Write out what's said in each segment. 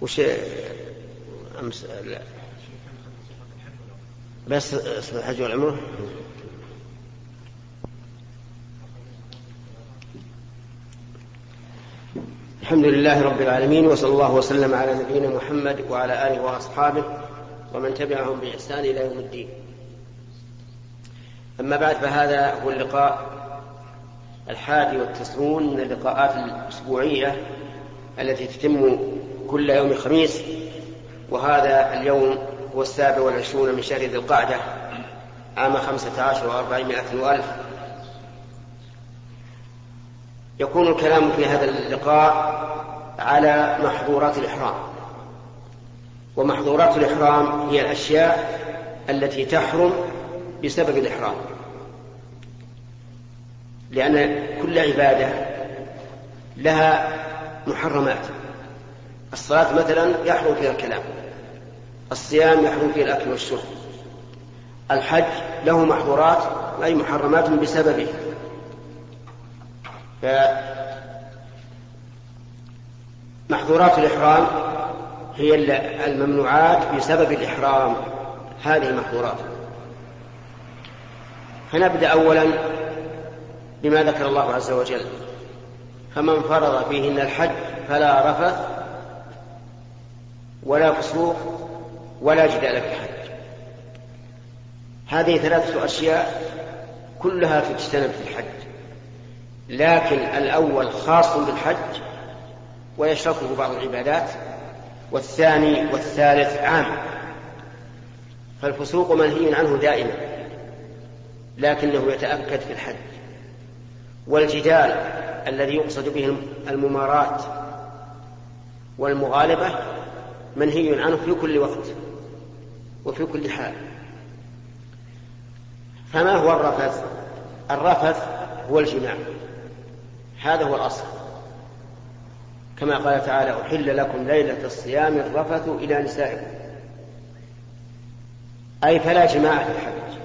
وش أمس لا. بس الحج والعمرة؟ الحمد لله رب العالمين وصلى الله وسلم على نبينا محمد وعلى آله وأصحابه ومن تبعهم بإحسان إلى يوم الدين. أما بعد فهذا هو اللقاء الحادي والتسعون من اللقاءات الأسبوعية التي تتم كل يوم خميس وهذا اليوم هو السابع والعشرون من شهر ذي القعدة عام خمسة عشر وأربعمائة وألف. يكون الكلام في هذا اللقاء على محظورات الإحرام. ومحظورات الإحرام هي الأشياء التي تحرم بسبب الإحرام. لأن كل عبادة لها محرمات. الصلاة مثلا يحرم فيها الكلام الصيام يحرم فيه الأكل والشرب الحج له محظورات أي محرمات بسببه. محظورات الإحرام هي الممنوعات بسبب الإحرام. هذه محظورات. فنبدأ أولا بما ذكر الله عز وجل. فمن فرض فيهن الحج فلا رفث ولا فسوق ولا جدال في الحج هذه ثلاثة أشياء كلها تجتنب في الحج. لكن الأول خاص بالحج ويشركه بعض العبادات والثاني والثالث عام. فالفسوق منهي عنه دائما لكنه يتأكد في الحج. والجدال الذي يقصد به الممارات والمغالبة منهي عنه في كل وقت وفي كل حال. فما هو الرفث؟ الرفث هو الجماع. هذا هو الأصل. كما قال تعالى أحل لكم ليلة الصيام الرفث إلى نسائكم. أي فلا جماع في الحج.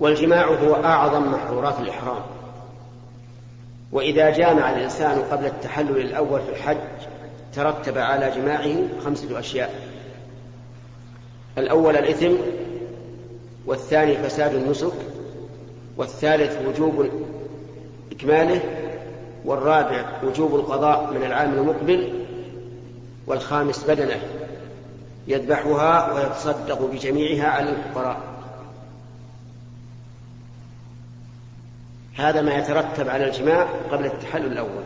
والجماع هو أعظم محظورات الإحرام. وإذا جامع الإنسان قبل التحلل الأول في الحج ترتب على جماعة خمسة أشياء. الأول الإثم والثاني فساد النسك والثالث وجوب إكماله والرابع وجوب القضاء من العام المقبل والخامس بدنه يذبحها ويتصدق بجميعها على الفقراء. هذا ما يترتب على الجماع قبل التحلل الأول.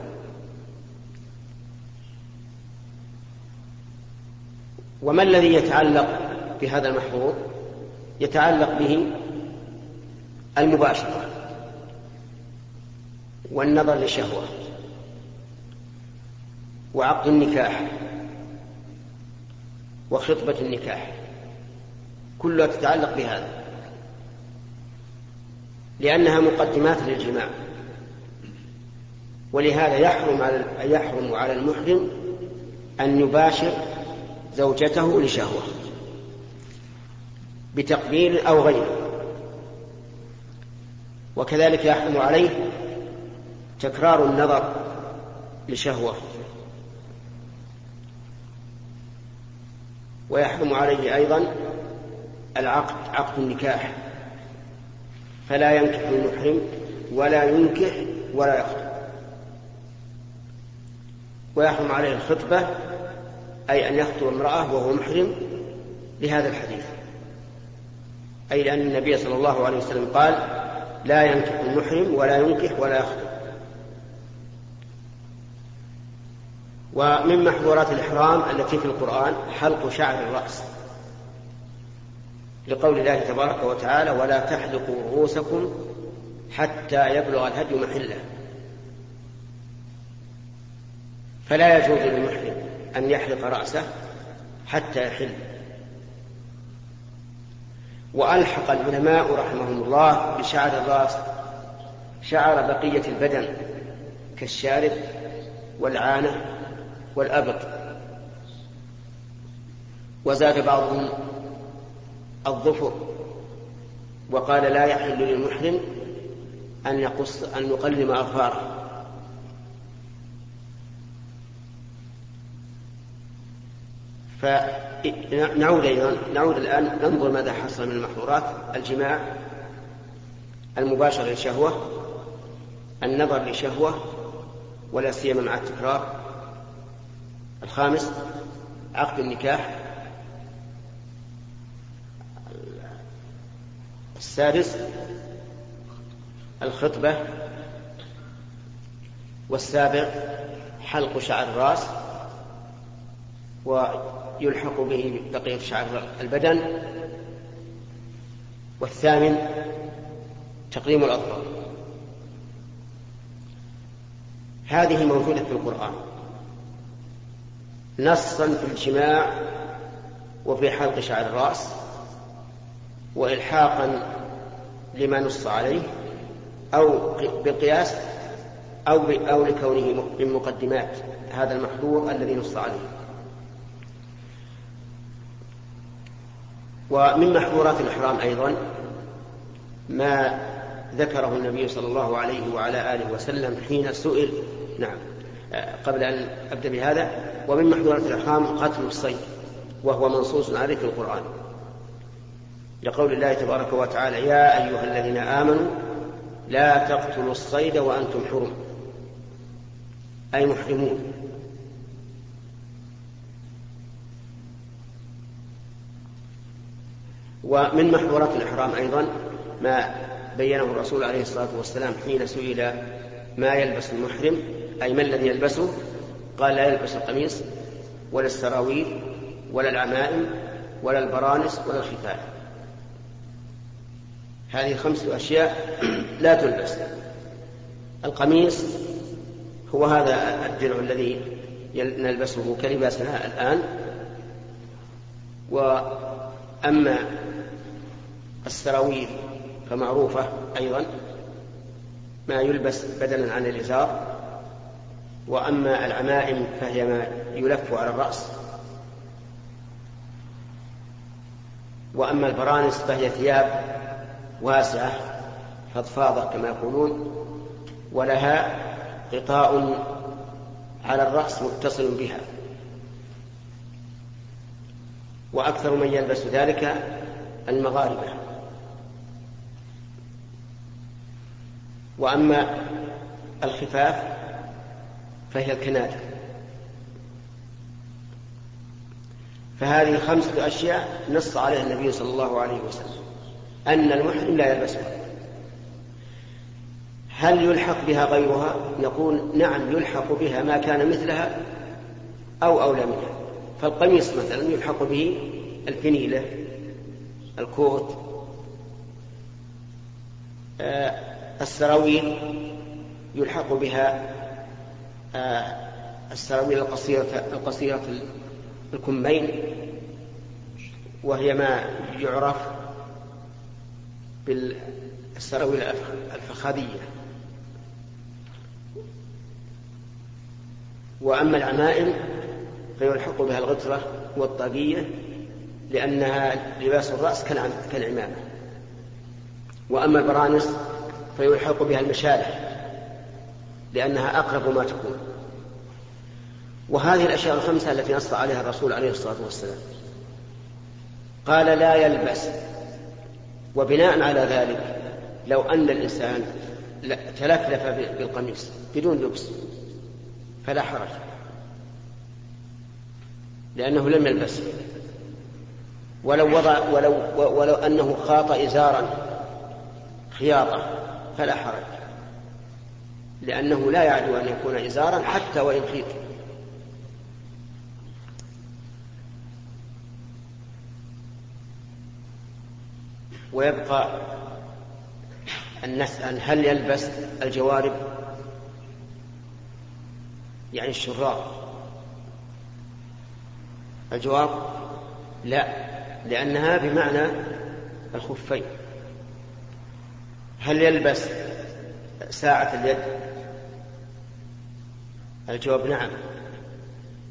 وما الذي يتعلق بهذا المحظور؟ يتعلق به المباشرة والنظر لشهوة وعقد النكاح وخطبة النكاح كلها تتعلق بهذا لأنها مقدمات للجماع ولهذا يحرم على يحرم على المحرم أن يباشر زوجته لشهوة. بتقبيل أو غيره. وكذلك يحرم عليه تكرار النظر لشهوة. ويحرم عليه أيضا العقد عقد النكاح. فلا ينكح المحرم ولا ينكح ولا يخطب. ويحرم عليه الخطبة أي أن يخطب امرأة وهو محرم لهذا الحديث. أي لأن النبي صلى الله عليه وسلم قال لا ينكح المحرم ولا ينكح ولا يخطب. ومن محظورات الإحرام التي في القرآن حلق شعر الرأس. لقول الله تبارك وتعالى ولا تحلقوا رؤوسكم حتى يبلغ الهدي محله. فلا يجوز للمحرم أن يحلق رأسه حتى يحل. وألحق العلماء رحمهم الله بشعر الرأس شعر بقية البدن كالشارب والعانة والأبط. وزاد بعضهم الظفر وقال لا يحل للمحرم أن يقص أن يقلم أظفاره. فنعود أيضا نعود الآن ننظر ماذا حصل من المحظورات. الجماع المباشر للشهوة النظر لشهوة ولا سيما مع التكرار. الخامس عقد النكاح. السادس الخطبة. والسابع حلق شعر الرأس. ويلحق به بقية شعر البدن. والثامن تقديم الأظفار هذه موجودة في القرآن. نصا في الجماع وفي حلق شعر الرأس وإلحاقا لما نص عليه أو بالقياس أو أو لكونه من مقدمات هذا المحظور الذي نص عليه. ومن محظورات الإحرام أيضا ما ذكره النبي صلى الله عليه وعلى آله وسلم حين سئل نعم قبل أن أبدأ بهذا ومن محظورات الإحرام قتل الصيد وهو منصوص عليه في القرآن. لقول الله تبارك وتعالى يا أيها الذين آمنوا لا تقتلوا الصيد وأنتم حرم أي محرمون. ومن محظورات الإحرام أيضا ما بينه الرسول عليه الصلاة والسلام حين سئل ما يلبس المحرم أي ما الذي يلبسه؟ قال لا يلبس القميص ولا السراويل ولا العمائم ولا البرانس ولا الخفاف هذه خمسة أشياء لا تلبس. القميص هو هذا الدرع الذي نلبسه كلباسنا الآن. وأما السراويل فمعروفة أيضا ما يلبس بدلا عن الإزار وأما العمائم فهي ما يلف على الرأس. وأما البرانس فهي ثياب واسعة فضفاضة كما يقولون ولها غطاء على الرأس متصل بها. وأكثر من يلبس ذلك المغاربة. وأما الخفاف فهي الكنادة فهذه خمسة أشياء نص عليها النبي صلى الله عليه وسلم. أن المحرم لا يلبسها هل يلحق بها غيرها؟ نقول نعم يلحق بها ما كان مثلها أو أولى منها. فالقميص مثلا يلحق به الفنيلة الكوت آه السراويل يلحق بها آه السراويل القصيرة القصيرة الكمين وهي ما يعرف بالسراويل الفخاذية وأما العمائم فيلحق بها الغترة والطاقية لأنها لباس الرأس كالعمامة. وأما البرانس فيلحق بها المشالح لأنها أقرب ما تكون. وهذه الأشياء الخمسة التي نص عليها الرسول عليه الصلاة والسلام. قال لا يلبس. وبناء على ذلك لو أن الإنسان تلفلف بالقميص بدون لبس فلا حرج. لأنه لم يلبس. ولو وضع ولو ولو أنه خاط إزارا خياطة. فلا حرج. لأنه لا يعدو أن يكون إزارا حتى وإن خيط ويبقى أن نسأل هل يلبس الجوارب؟ يعني الشراب. الجواب لا لأنها بمعنى الخفين. هل يلبس ساعة اليد؟ الجواب نعم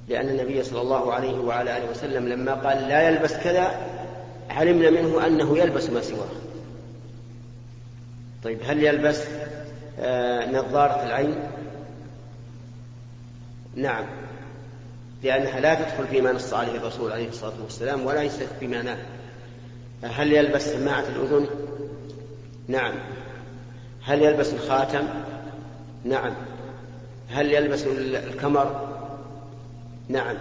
لأن النبي صلى الله عليه وعلى آله وسلم لما قال لا يلبس كذا علمنا منه أنه يلبس ما سواه. طيب هل يلبس آه نظارة العين؟ نعم لأنها لا تدخل فيما نص عليه الرسول عليه الصلاة والسلام ولا ليست فيما نهى هل يلبس سماعة الأذن؟ نعم. هل يلبس الخاتم؟ نعم هل يلبس الكمر؟ نعم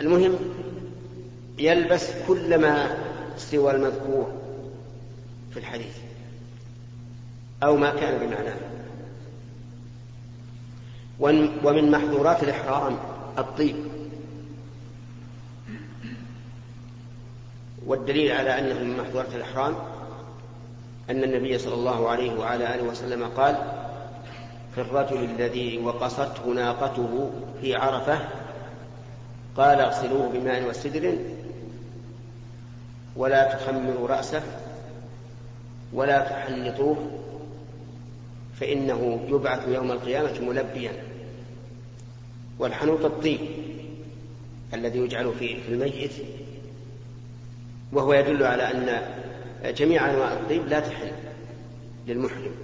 المهم يلبس كل ما سوى المذكور في الحديث أو ما كان بمعناه ومن محظورات الإحرام الطيب والدليل على أنه من محظورات الإحرام أن النبي صلى الله عليه وعلى آله وسلم قال في الرجل الذي وقصته ناقته في عرفة قال اغسلوه بماء وسدر ولا تخمروا رأسه ولا تحنطوه فإنه يبعث يوم القيامة ملبيا. والحنوط الطيب الذي يجعل في الميت وهو يدل على أن جميع أنواع الطيب لا تحل للمحرم.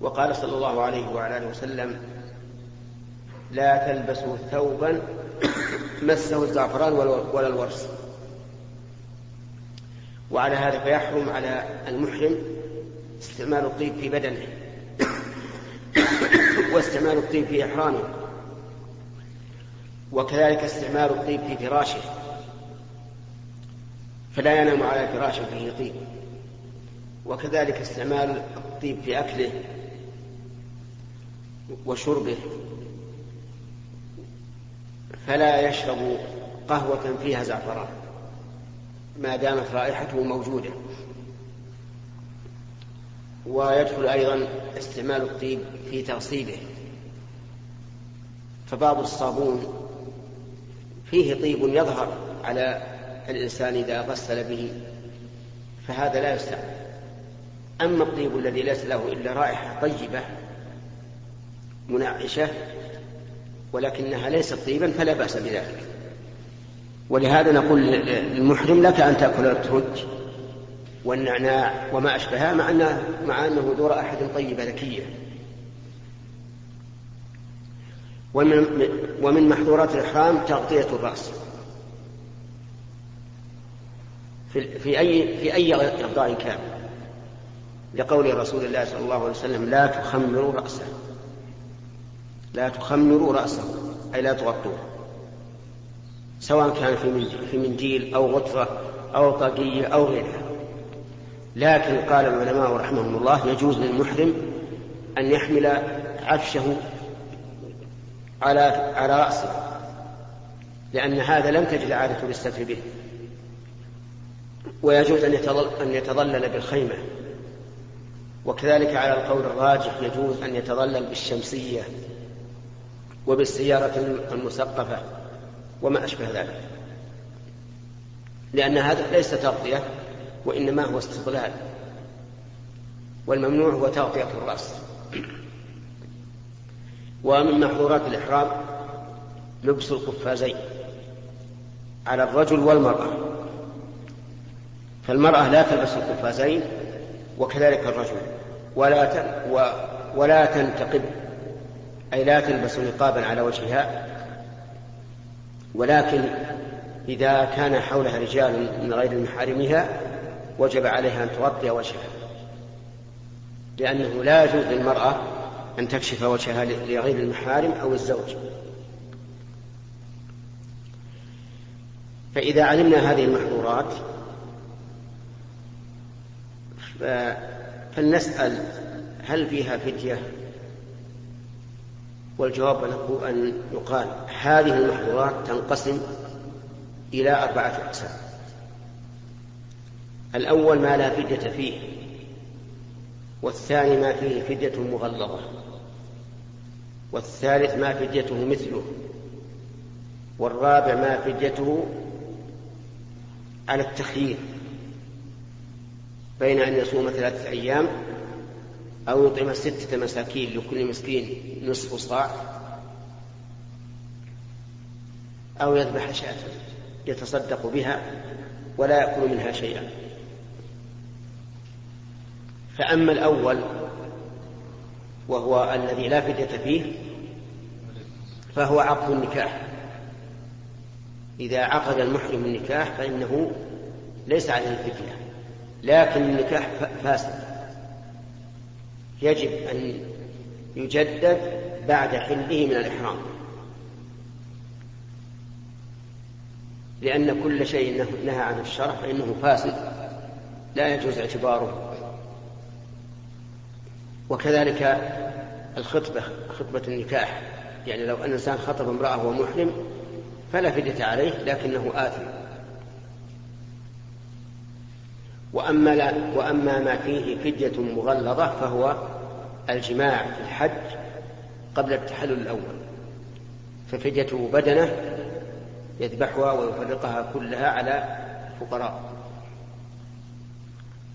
وقال صلى الله عليه وعلى آله وسلم لا تلبسوا ثوبا مسه الزعفران ولا الورس. وعلى هذا فيحرم على المحرم استعمال الطيب في بدنه واستعمال الطيب في إحرامه وكذلك استعمال الطيب في فراشه. فلا ينام على فراش فيه طيب وكذلك استعمال الطيب في أكله وشربه. فلا يشرب قهوة فيها زعفران. ما دامت رائحته موجودة. ويدخل أيضا استعمال الطيب في تغسيله فبعض الصابون فيه طيب يظهر على الإنسان إذا غسل به فهذا لا يستعمل أما الطيب الذي ليس له إلا رائحة طيبة منعشة ولكنها ليست طيبا فلا بأس بذلك. ولهذا نقول للمحرم لك أن تأكل الترج والنعناع وما أشبهها مع أنه, مع أنه ذو رائحة طيبة ذكية. ومن, ومن محظورات الإحرام تغطية الرأس. في, في أي في أي إغطاء كان. لقول رسول الله صلى الله عليه وسلم لا تخمروا رأسه. لا تخمروا رأسه أي لا تغطوه. سواء كان في في منديل أو غطرة أو طاقية أو غيرها. لكن قال العلماء رحمهم الله يجوز للمحرم أن يحمل عفشه على على رأسه لأن هذا لم تجد عادة الاستتر به. ويجوز أن يتظل أن يتظلل بالخيمة. وكذلك على القول الراجح يجوز أن يتظلل بالشمسية وبالسيارة المسقفة وما أشبه ذلك. لأن هذا ليس تغطية وإنما هو استظلال والممنوع هو تغطية الرأس. ومن محظورات الإحرام لبس القفازين على الرجل والمرأة. فالمرأة لا تلبس القفازين وكذلك الرجل ولا ولا تنتقب أي لا تلبس نقابا على وجهها ولكن إذا كان حولها رجال من غير محارمها وجب عليها أن تغطي وجهها لأنه لا يجوز للمرأة أن تكشف وجهها لغير المحارم أو الزوج. فإذا علمنا هذه المحظورات فلنسأل هل فيها فتية والجواب له أن يقال هذه المحظورات تنقسم إلى أربعة أقسام. الأول ما لا فدية فيه والثاني ما فيه فدية مغلظة والثالث ما فديته مثله والرابع ما فديته على التخيير. بين أن يصوم ثلاثة أيام أو يطعم ستة مساكين لكل مسكين نصف صاع أو يذبح شاة يتصدق بها ولا يأكل منها شيئا. فأما الأول وهو الذي لا فدية فيه فهو عقد النكاح. إذا عقد المحرم النكاح فإنه ليس عليه الفدية لكن النكاح فاسد. يجب أن يجدد بعد حله من الإحرام. لأن كل شيء نهى عنه الشرع فإنه فاسد. لا يجوز اعتباره. وكذلك الخطبة خطبة النكاح. يعني لو أن الإنسان خطب امرأة وهو محرم فلا فدية عليه لكنه آثم. وأما, لا وأما ما فيه فدية مغلظة فهو الجماع في الحج قبل التحلل الأول. ففديته بدنة يذبحها ويفرقها كلها على الفقراء.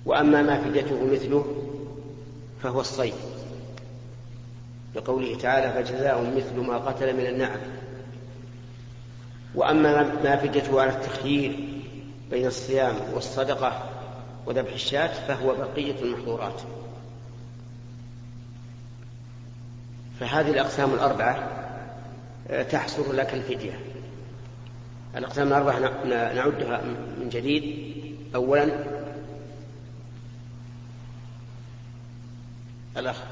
وأما ما فديته مثله فهو الصيد. لقوله تعالى فجزاء مثل ما قتل من النعم. وأما ما فديته على التخيير بين الصيام والصدقة وذبح الشاة فهو بقية المحظورات. فهذه الأقسام الأربعة آه، تحصر لك الفدية. الأقسام الأربعة نعدها من جديد. أولا الأخ.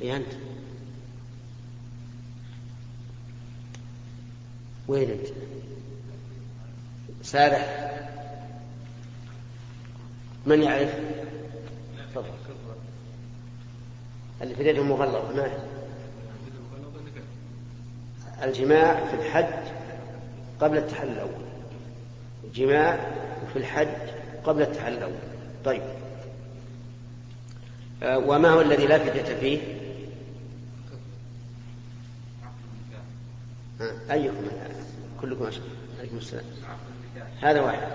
إيه أنت؟ وين أنت؟ سارح. من يعرف؟ تفضل اللي في اليد مغلظة ما الجماع في الحج قبل التحلل الأول. جماع في الحج قبل التحلل الأول. طيب. آه، وما هو الذي لا فدية فيه؟ أيكم كلكم أشهر عليكم السلام. هذا واحد.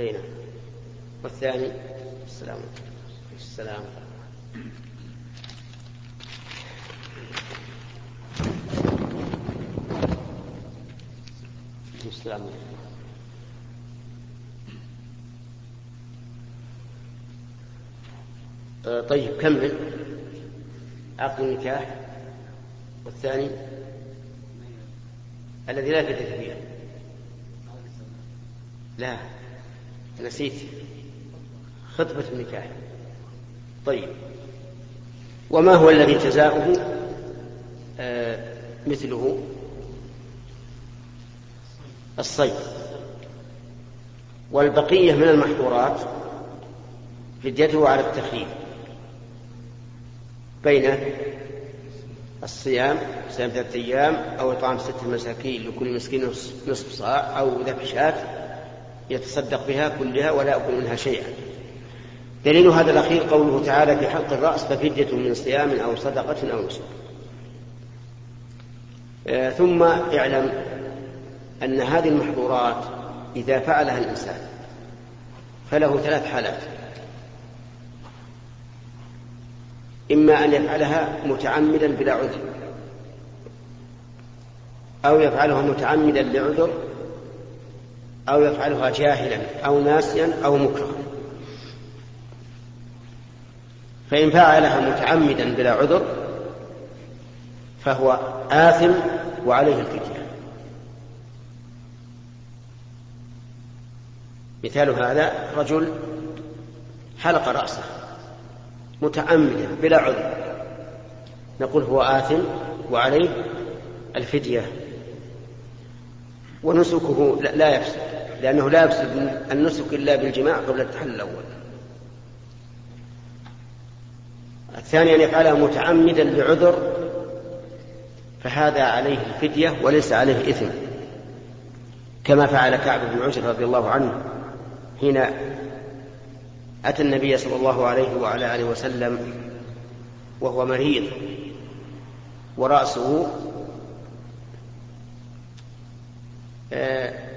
أي نعم. والثاني؟ السلام السلام السلام آه، طيب كمل عقد النكاح. والثاني؟ الذي لا فدية فيه لا. نسيت. خطبة النكاح. طيب. وما هو الذي جزاؤه؟ آه مثله. الصيد. والبقية من المحظورات فديته على التخييم. بين الصيام صيام ثلاثة أيام أو إطعام ستة مساكين لكل مسكين نصف صاع أو ذبح شاة. يتصدق بها كلها ولا يأكل منها شيئا. دليل هذا الأخير قوله تعالى في حلق الرأس ففدية من صيام أو صدقة أو نسك. آه ثم اعلم أن هذه المحظورات إذا فعلها الإنسان فله ثلاث حالات. إما أن يفعلها متعمدا بلا عذر أو يفعلها متعمدا لعذر أو يفعلها جاهلا أو ناسيا أو مكرها. فإن فعلها متعمدا بلا عذر فهو آثم وعليه الفدية مثال هذا رجل حلق رأسه متعمدا بلا عذر. نقول هو آثم وعليه الفدية ونسكه لا يفسد. لأنه لا يفسد النسك إلا بالجماع قبل التحلل الأول. الثاني أن يفعلها متعمدا لعذر فهذا عليه الفدية وليس عليه إثم. كما فعل كعب بن عجر رضي الله عنه حين أتى النبي صلى الله عليه وعلى آله وسلم وهو مريض ورأسه آه،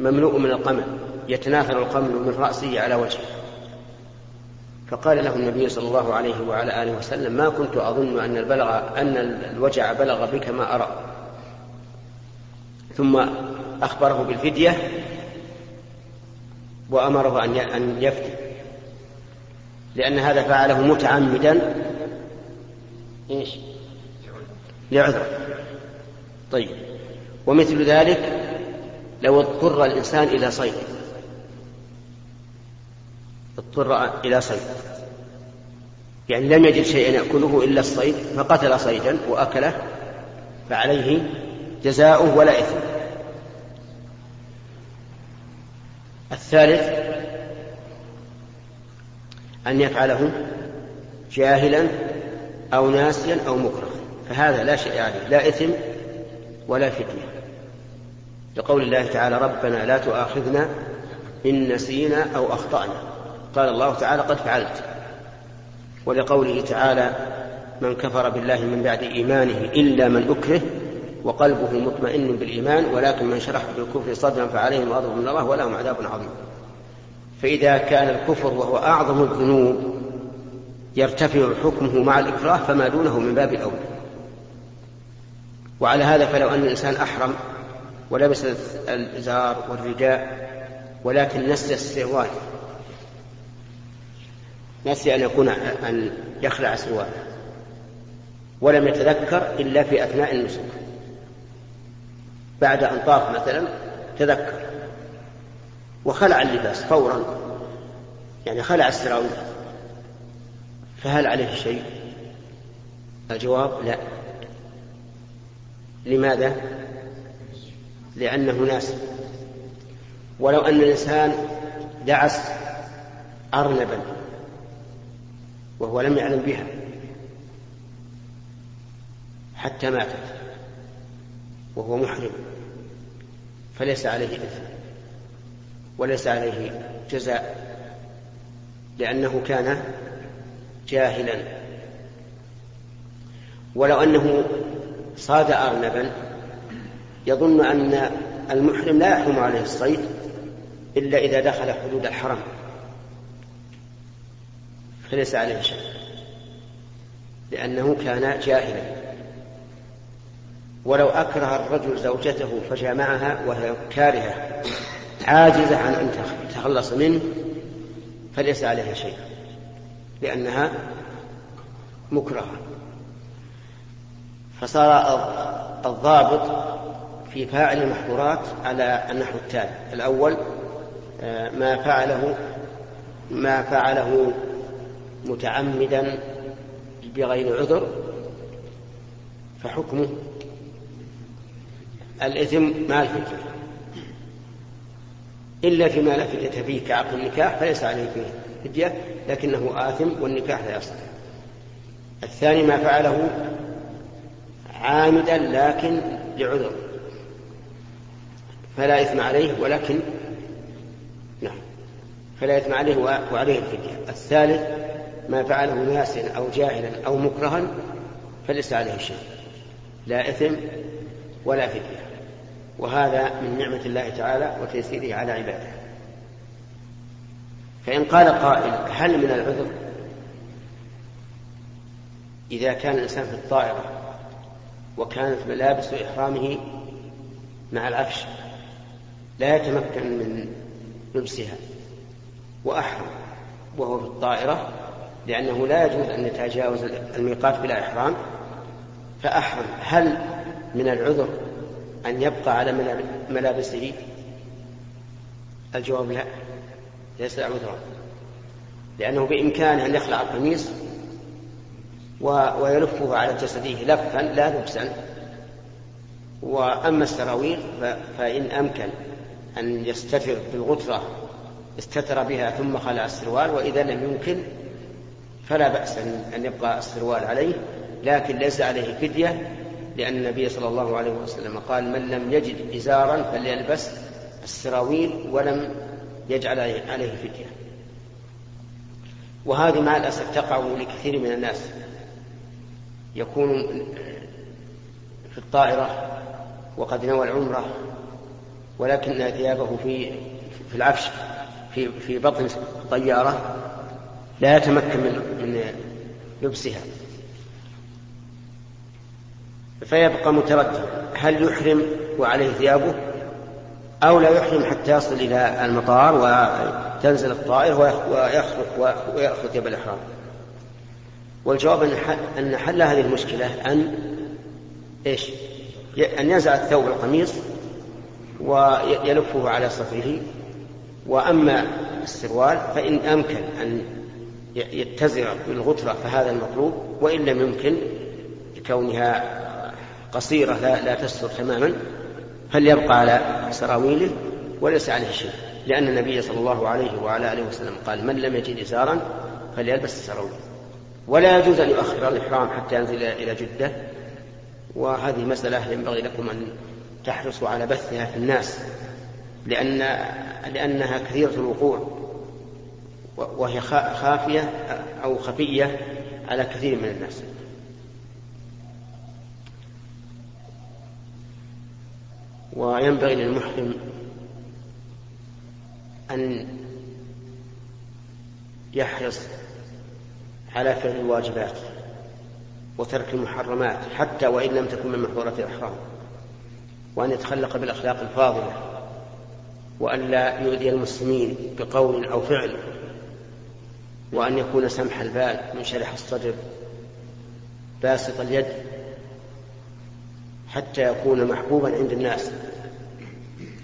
مملوء من القمل يتناثر القمل من رأسه على وجهه. فقال له النبي صلى الله عليه وعلى آله وسلم ما كنت أظن أن البلغ أن الوجع بلغ بك ما أرى. ثم أخبره بالفدية وأمره أن يفتي لأن هذا فعله متعمدا. إيش؟ لعذر. طيب. ومثل ذلك لو اضطر الإنسان إلى صيد. اضطر إلى صيد. يعني لم يجد شيئا يأكله إلا الصيد فقتل صيدا وأكله فعليه جزاؤه ولا إثم. الثالث أن يفعله جاهلا أو ناسيا أو مكره. فهذا لا شيء عليه لا إثم ولا فدية. لقول الله تعالى ربنا لا تؤاخذنا إن نسينا أو أخطأنا. قال الله تعالى قد فعلت. ولقوله تعالى من كفر بالله من بعد إيمانه إلا من أكره وقلبه مطمئن بالإيمان ولكن من شرح بالكفر صدرا فعليهم غضب من الله ولهم عذاب عظيم. فإذا كان الكفر وهو أعظم الذنوب يرتفع حكمه مع الإكراه فما دونه من باب الأولى وعلى هذا فلو أن الإنسان أحرم ولبس الإزار والرداء ولكن نسي السروال نسي أن يكون أن يخلع سرواله ولم يتذكر إلا في أثناء النسك. بعد أن طاف مثلا تذكر. وخلع اللباس فورا. يعني خلع السراويل. فهل عليه شيء؟ الجواب لا. لماذا؟ لأنه ناس ولو أن الإنسان دعس أرنبا وهو لم يعلم بها حتى ماتت وهو محرم فليس عليه إثم وليس عليه جزاء لأنه كان جاهلا. ولو أنه صاد أرنبا يظن أن المحرم لا يحرم عليه الصيد إلا إذا دخل حدود الحرم. فليس عليه شيء. لأنه كان جاهلا. ولو أكره الرجل زوجته فجامعها وهي كارهة عاجزة عن أن تتخلص منه فليس عليها شيء. لأنها مكرهة. فصار الضابط في فاعل المحظورات على النحو التالي. الأول آه، ما فعله ما فعله متعمدا بغير عذر فحكمه. الإثم مع الفدية إلا فيما لا فدية فيه كعقد النكاح فليس عليه فيه فدية لكنه آثم والنكاح لا يصح الثاني ما فعله عامدا لكن لعذر. فلا إثم عليه ولكن نعم. فلا إثم عليه وعليه الفدية. الثالث ما فعله ناسا أو جاهلا أو مكرها فليس عليه شيء. لا إثم ولا فدية. وهذا من نعمة الله تعالى وتيسيره على عباده. فإن قال قائل هل من العذر؟ إذا كان الإنسان في الطائرة وكانت ملابس إحرامه مع العفش لا يتمكن من لبسها وأحرم وهو في الطائرة لأنه لا يجوز أن يتجاوز الميقات بلا إحرام. فأحرم هل من العذر أن يبقى على ملابسه؟ الجواب لا ليس عذرا لأنه بإمكانه أن يخلع القميص ويلفه على جسده لفا لا لبسا. وأما السراويل فإن أمكن. أن يستتر بالغترة استتر بها ثم خلع السروال وإذا لم يمكن فلا بأس أن يبقى السروال عليه لكن ليس عليه فدية لأن النبي صلى الله عليه وسلم قال من لم يجد إزارا فليلبس السراويل ولم يجعل عليه فدية. وهذه مع الأسف تقع لكثير من الناس. يكون في الطائرة وقد نوى العمرة ولكن ثيابه في في العفش في في بطن الطيارة لا يتمكن من من لبسها. فيبقى متردد هل يحرم وعليه ثيابه أو لا يحرم حتى يصل إلى المطار وتنزل الطائرة ويأخذ ثياب الإحرام. والجواب أن حل هذه المشكلة أن إيش؟ أن ينزع الثوب القميص ويلفه على صدره وأما السروال فإن أمكن أن يتزر بالغترة فهذا المطلوب وإن لم يمكن لكونها قصيرة لا, لا تستر تماما فليبقى على سراويله وليس عليه شيء. لأن النبي صلى الله عليه وعلى آله وسلم قال من لم يجد إزارا فليلبس السراويل ولا يجوز أن يؤخر الإحرام حتى ينزل إلى جدة. وهذه مسألة ينبغي لكم أن تحرصوا على بثها في الناس لأن لأنها كثيرة الوقوع وهي خافية أو خفية على كثير من الناس. وينبغي للمحرم أن يحرص على فعل الواجبات وترك المحرمات حتى وإن لم تكن من محظورات الإحرام وأن يتخلق بالأخلاق الفاضلة وأن لا يؤذي المسلمين بقول أو فعل وأن يكون سمح البال منشرح الصدر باسط اليد حتى يكون محبوبا عند الناس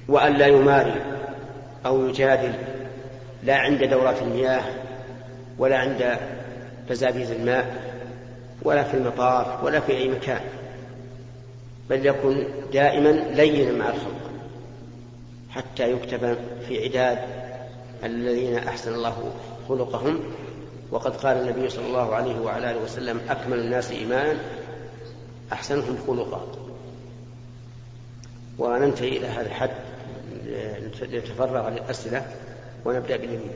وأن لا يماري أو يجادل لا عند دورات المياه ولا عند بزابيز الماء ولا في المطاف ولا في أي مكان. بل يكن دائما لينا مع الخلق حتى يكتب في عداد الذين أحسن الله خلقهم. وقد قال النبي صلى الله عليه وعلى آله وسلم أكمل الناس إيمانا أحسنهم خلقا. وننتهي إلى هذا الحد لنتفرغ للأسئلة ونبدأ باليمين.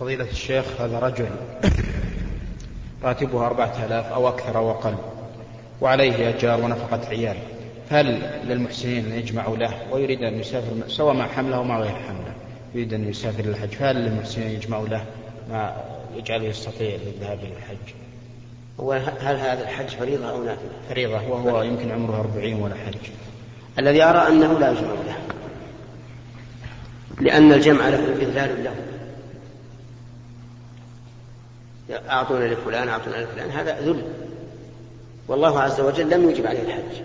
فضيلة الشيخ هذا رجل راتبها أربعة آلاف أو أكثر أو أقل. وعليه أجار ونفقة عيال. هل للمحسنين أن يجمعوا له ويريد أن يسافر سواء مع حمله أو مع غير حمله. يريد أن يسافر للحج. فهل للمحسنين أن يجمعوا له ما يجعله يستطيع الذهاب إلى الحج هل هذا الحج فريضة أو نافلة؟ فريضة وهو فريضة. يمكن عمره أربعين ولا حج الذي أرى أنه لا يجمع له. لأن الجمع له إذلال له. أعطونا لفلان أعطونا لفلان هذا ذل. والله عز وجل لم يجب عليه الحج.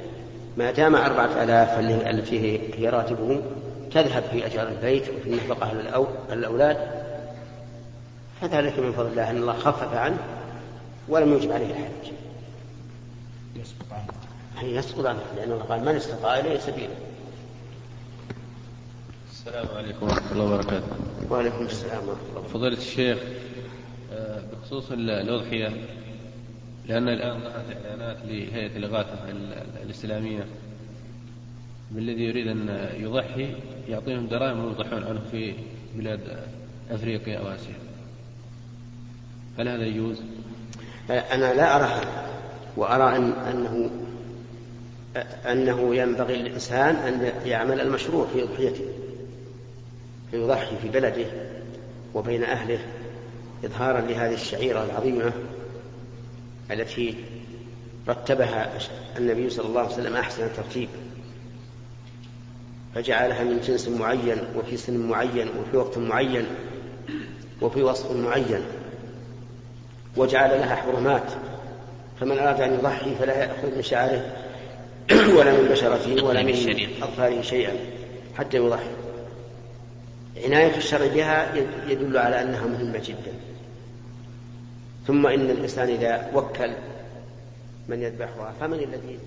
ما دام أربعة آلاف التي هي راتبه تذهب في أجار البيت وفي النفقة الأولاد فذلك من فضل الله أن الله خفف عنه ولم يجب عليه الحج. يسقط عنه. يسقط عنه لأنه قال من استطاع إليه سبيلا السلام عليكم ورحمة الله وبركاته. وعليكم السلام ورحمة الله. فضيلة الشيخ بخصوص الأضحية لأن الآن ظهرت إعلانات لهيئة الإغاثة الإسلامية بالذي يريد أن يضحي يعطيهم دراهم ويضحون عنه في بلاد أفريقيا أو آسيا هل هذا يجوز؟ أنا لا أرى هذا وأرى أن أنه أنه ينبغي للإنسان أن يعمل المشروع في أضحيته فيضحي في بلده وبين أهله إظهارا لهذه الشعيرة العظيمة التي رتبها النبي صلى الله عليه وسلم أحسن ترتيب فجعلها من جنس معين وفي سن معين وفي وقت معين وفي وصف معين وجعل لها حرمات. فمن أراد أن يضحي فلا يأخذ من شعره ولا من بشرته ولا من أظفاره شيئا حتى يضحي. عناية الشرع بها يدل على أنها مهمة جدا. ثم إن الإنسان إذا وكل من يذبحها فمن الذي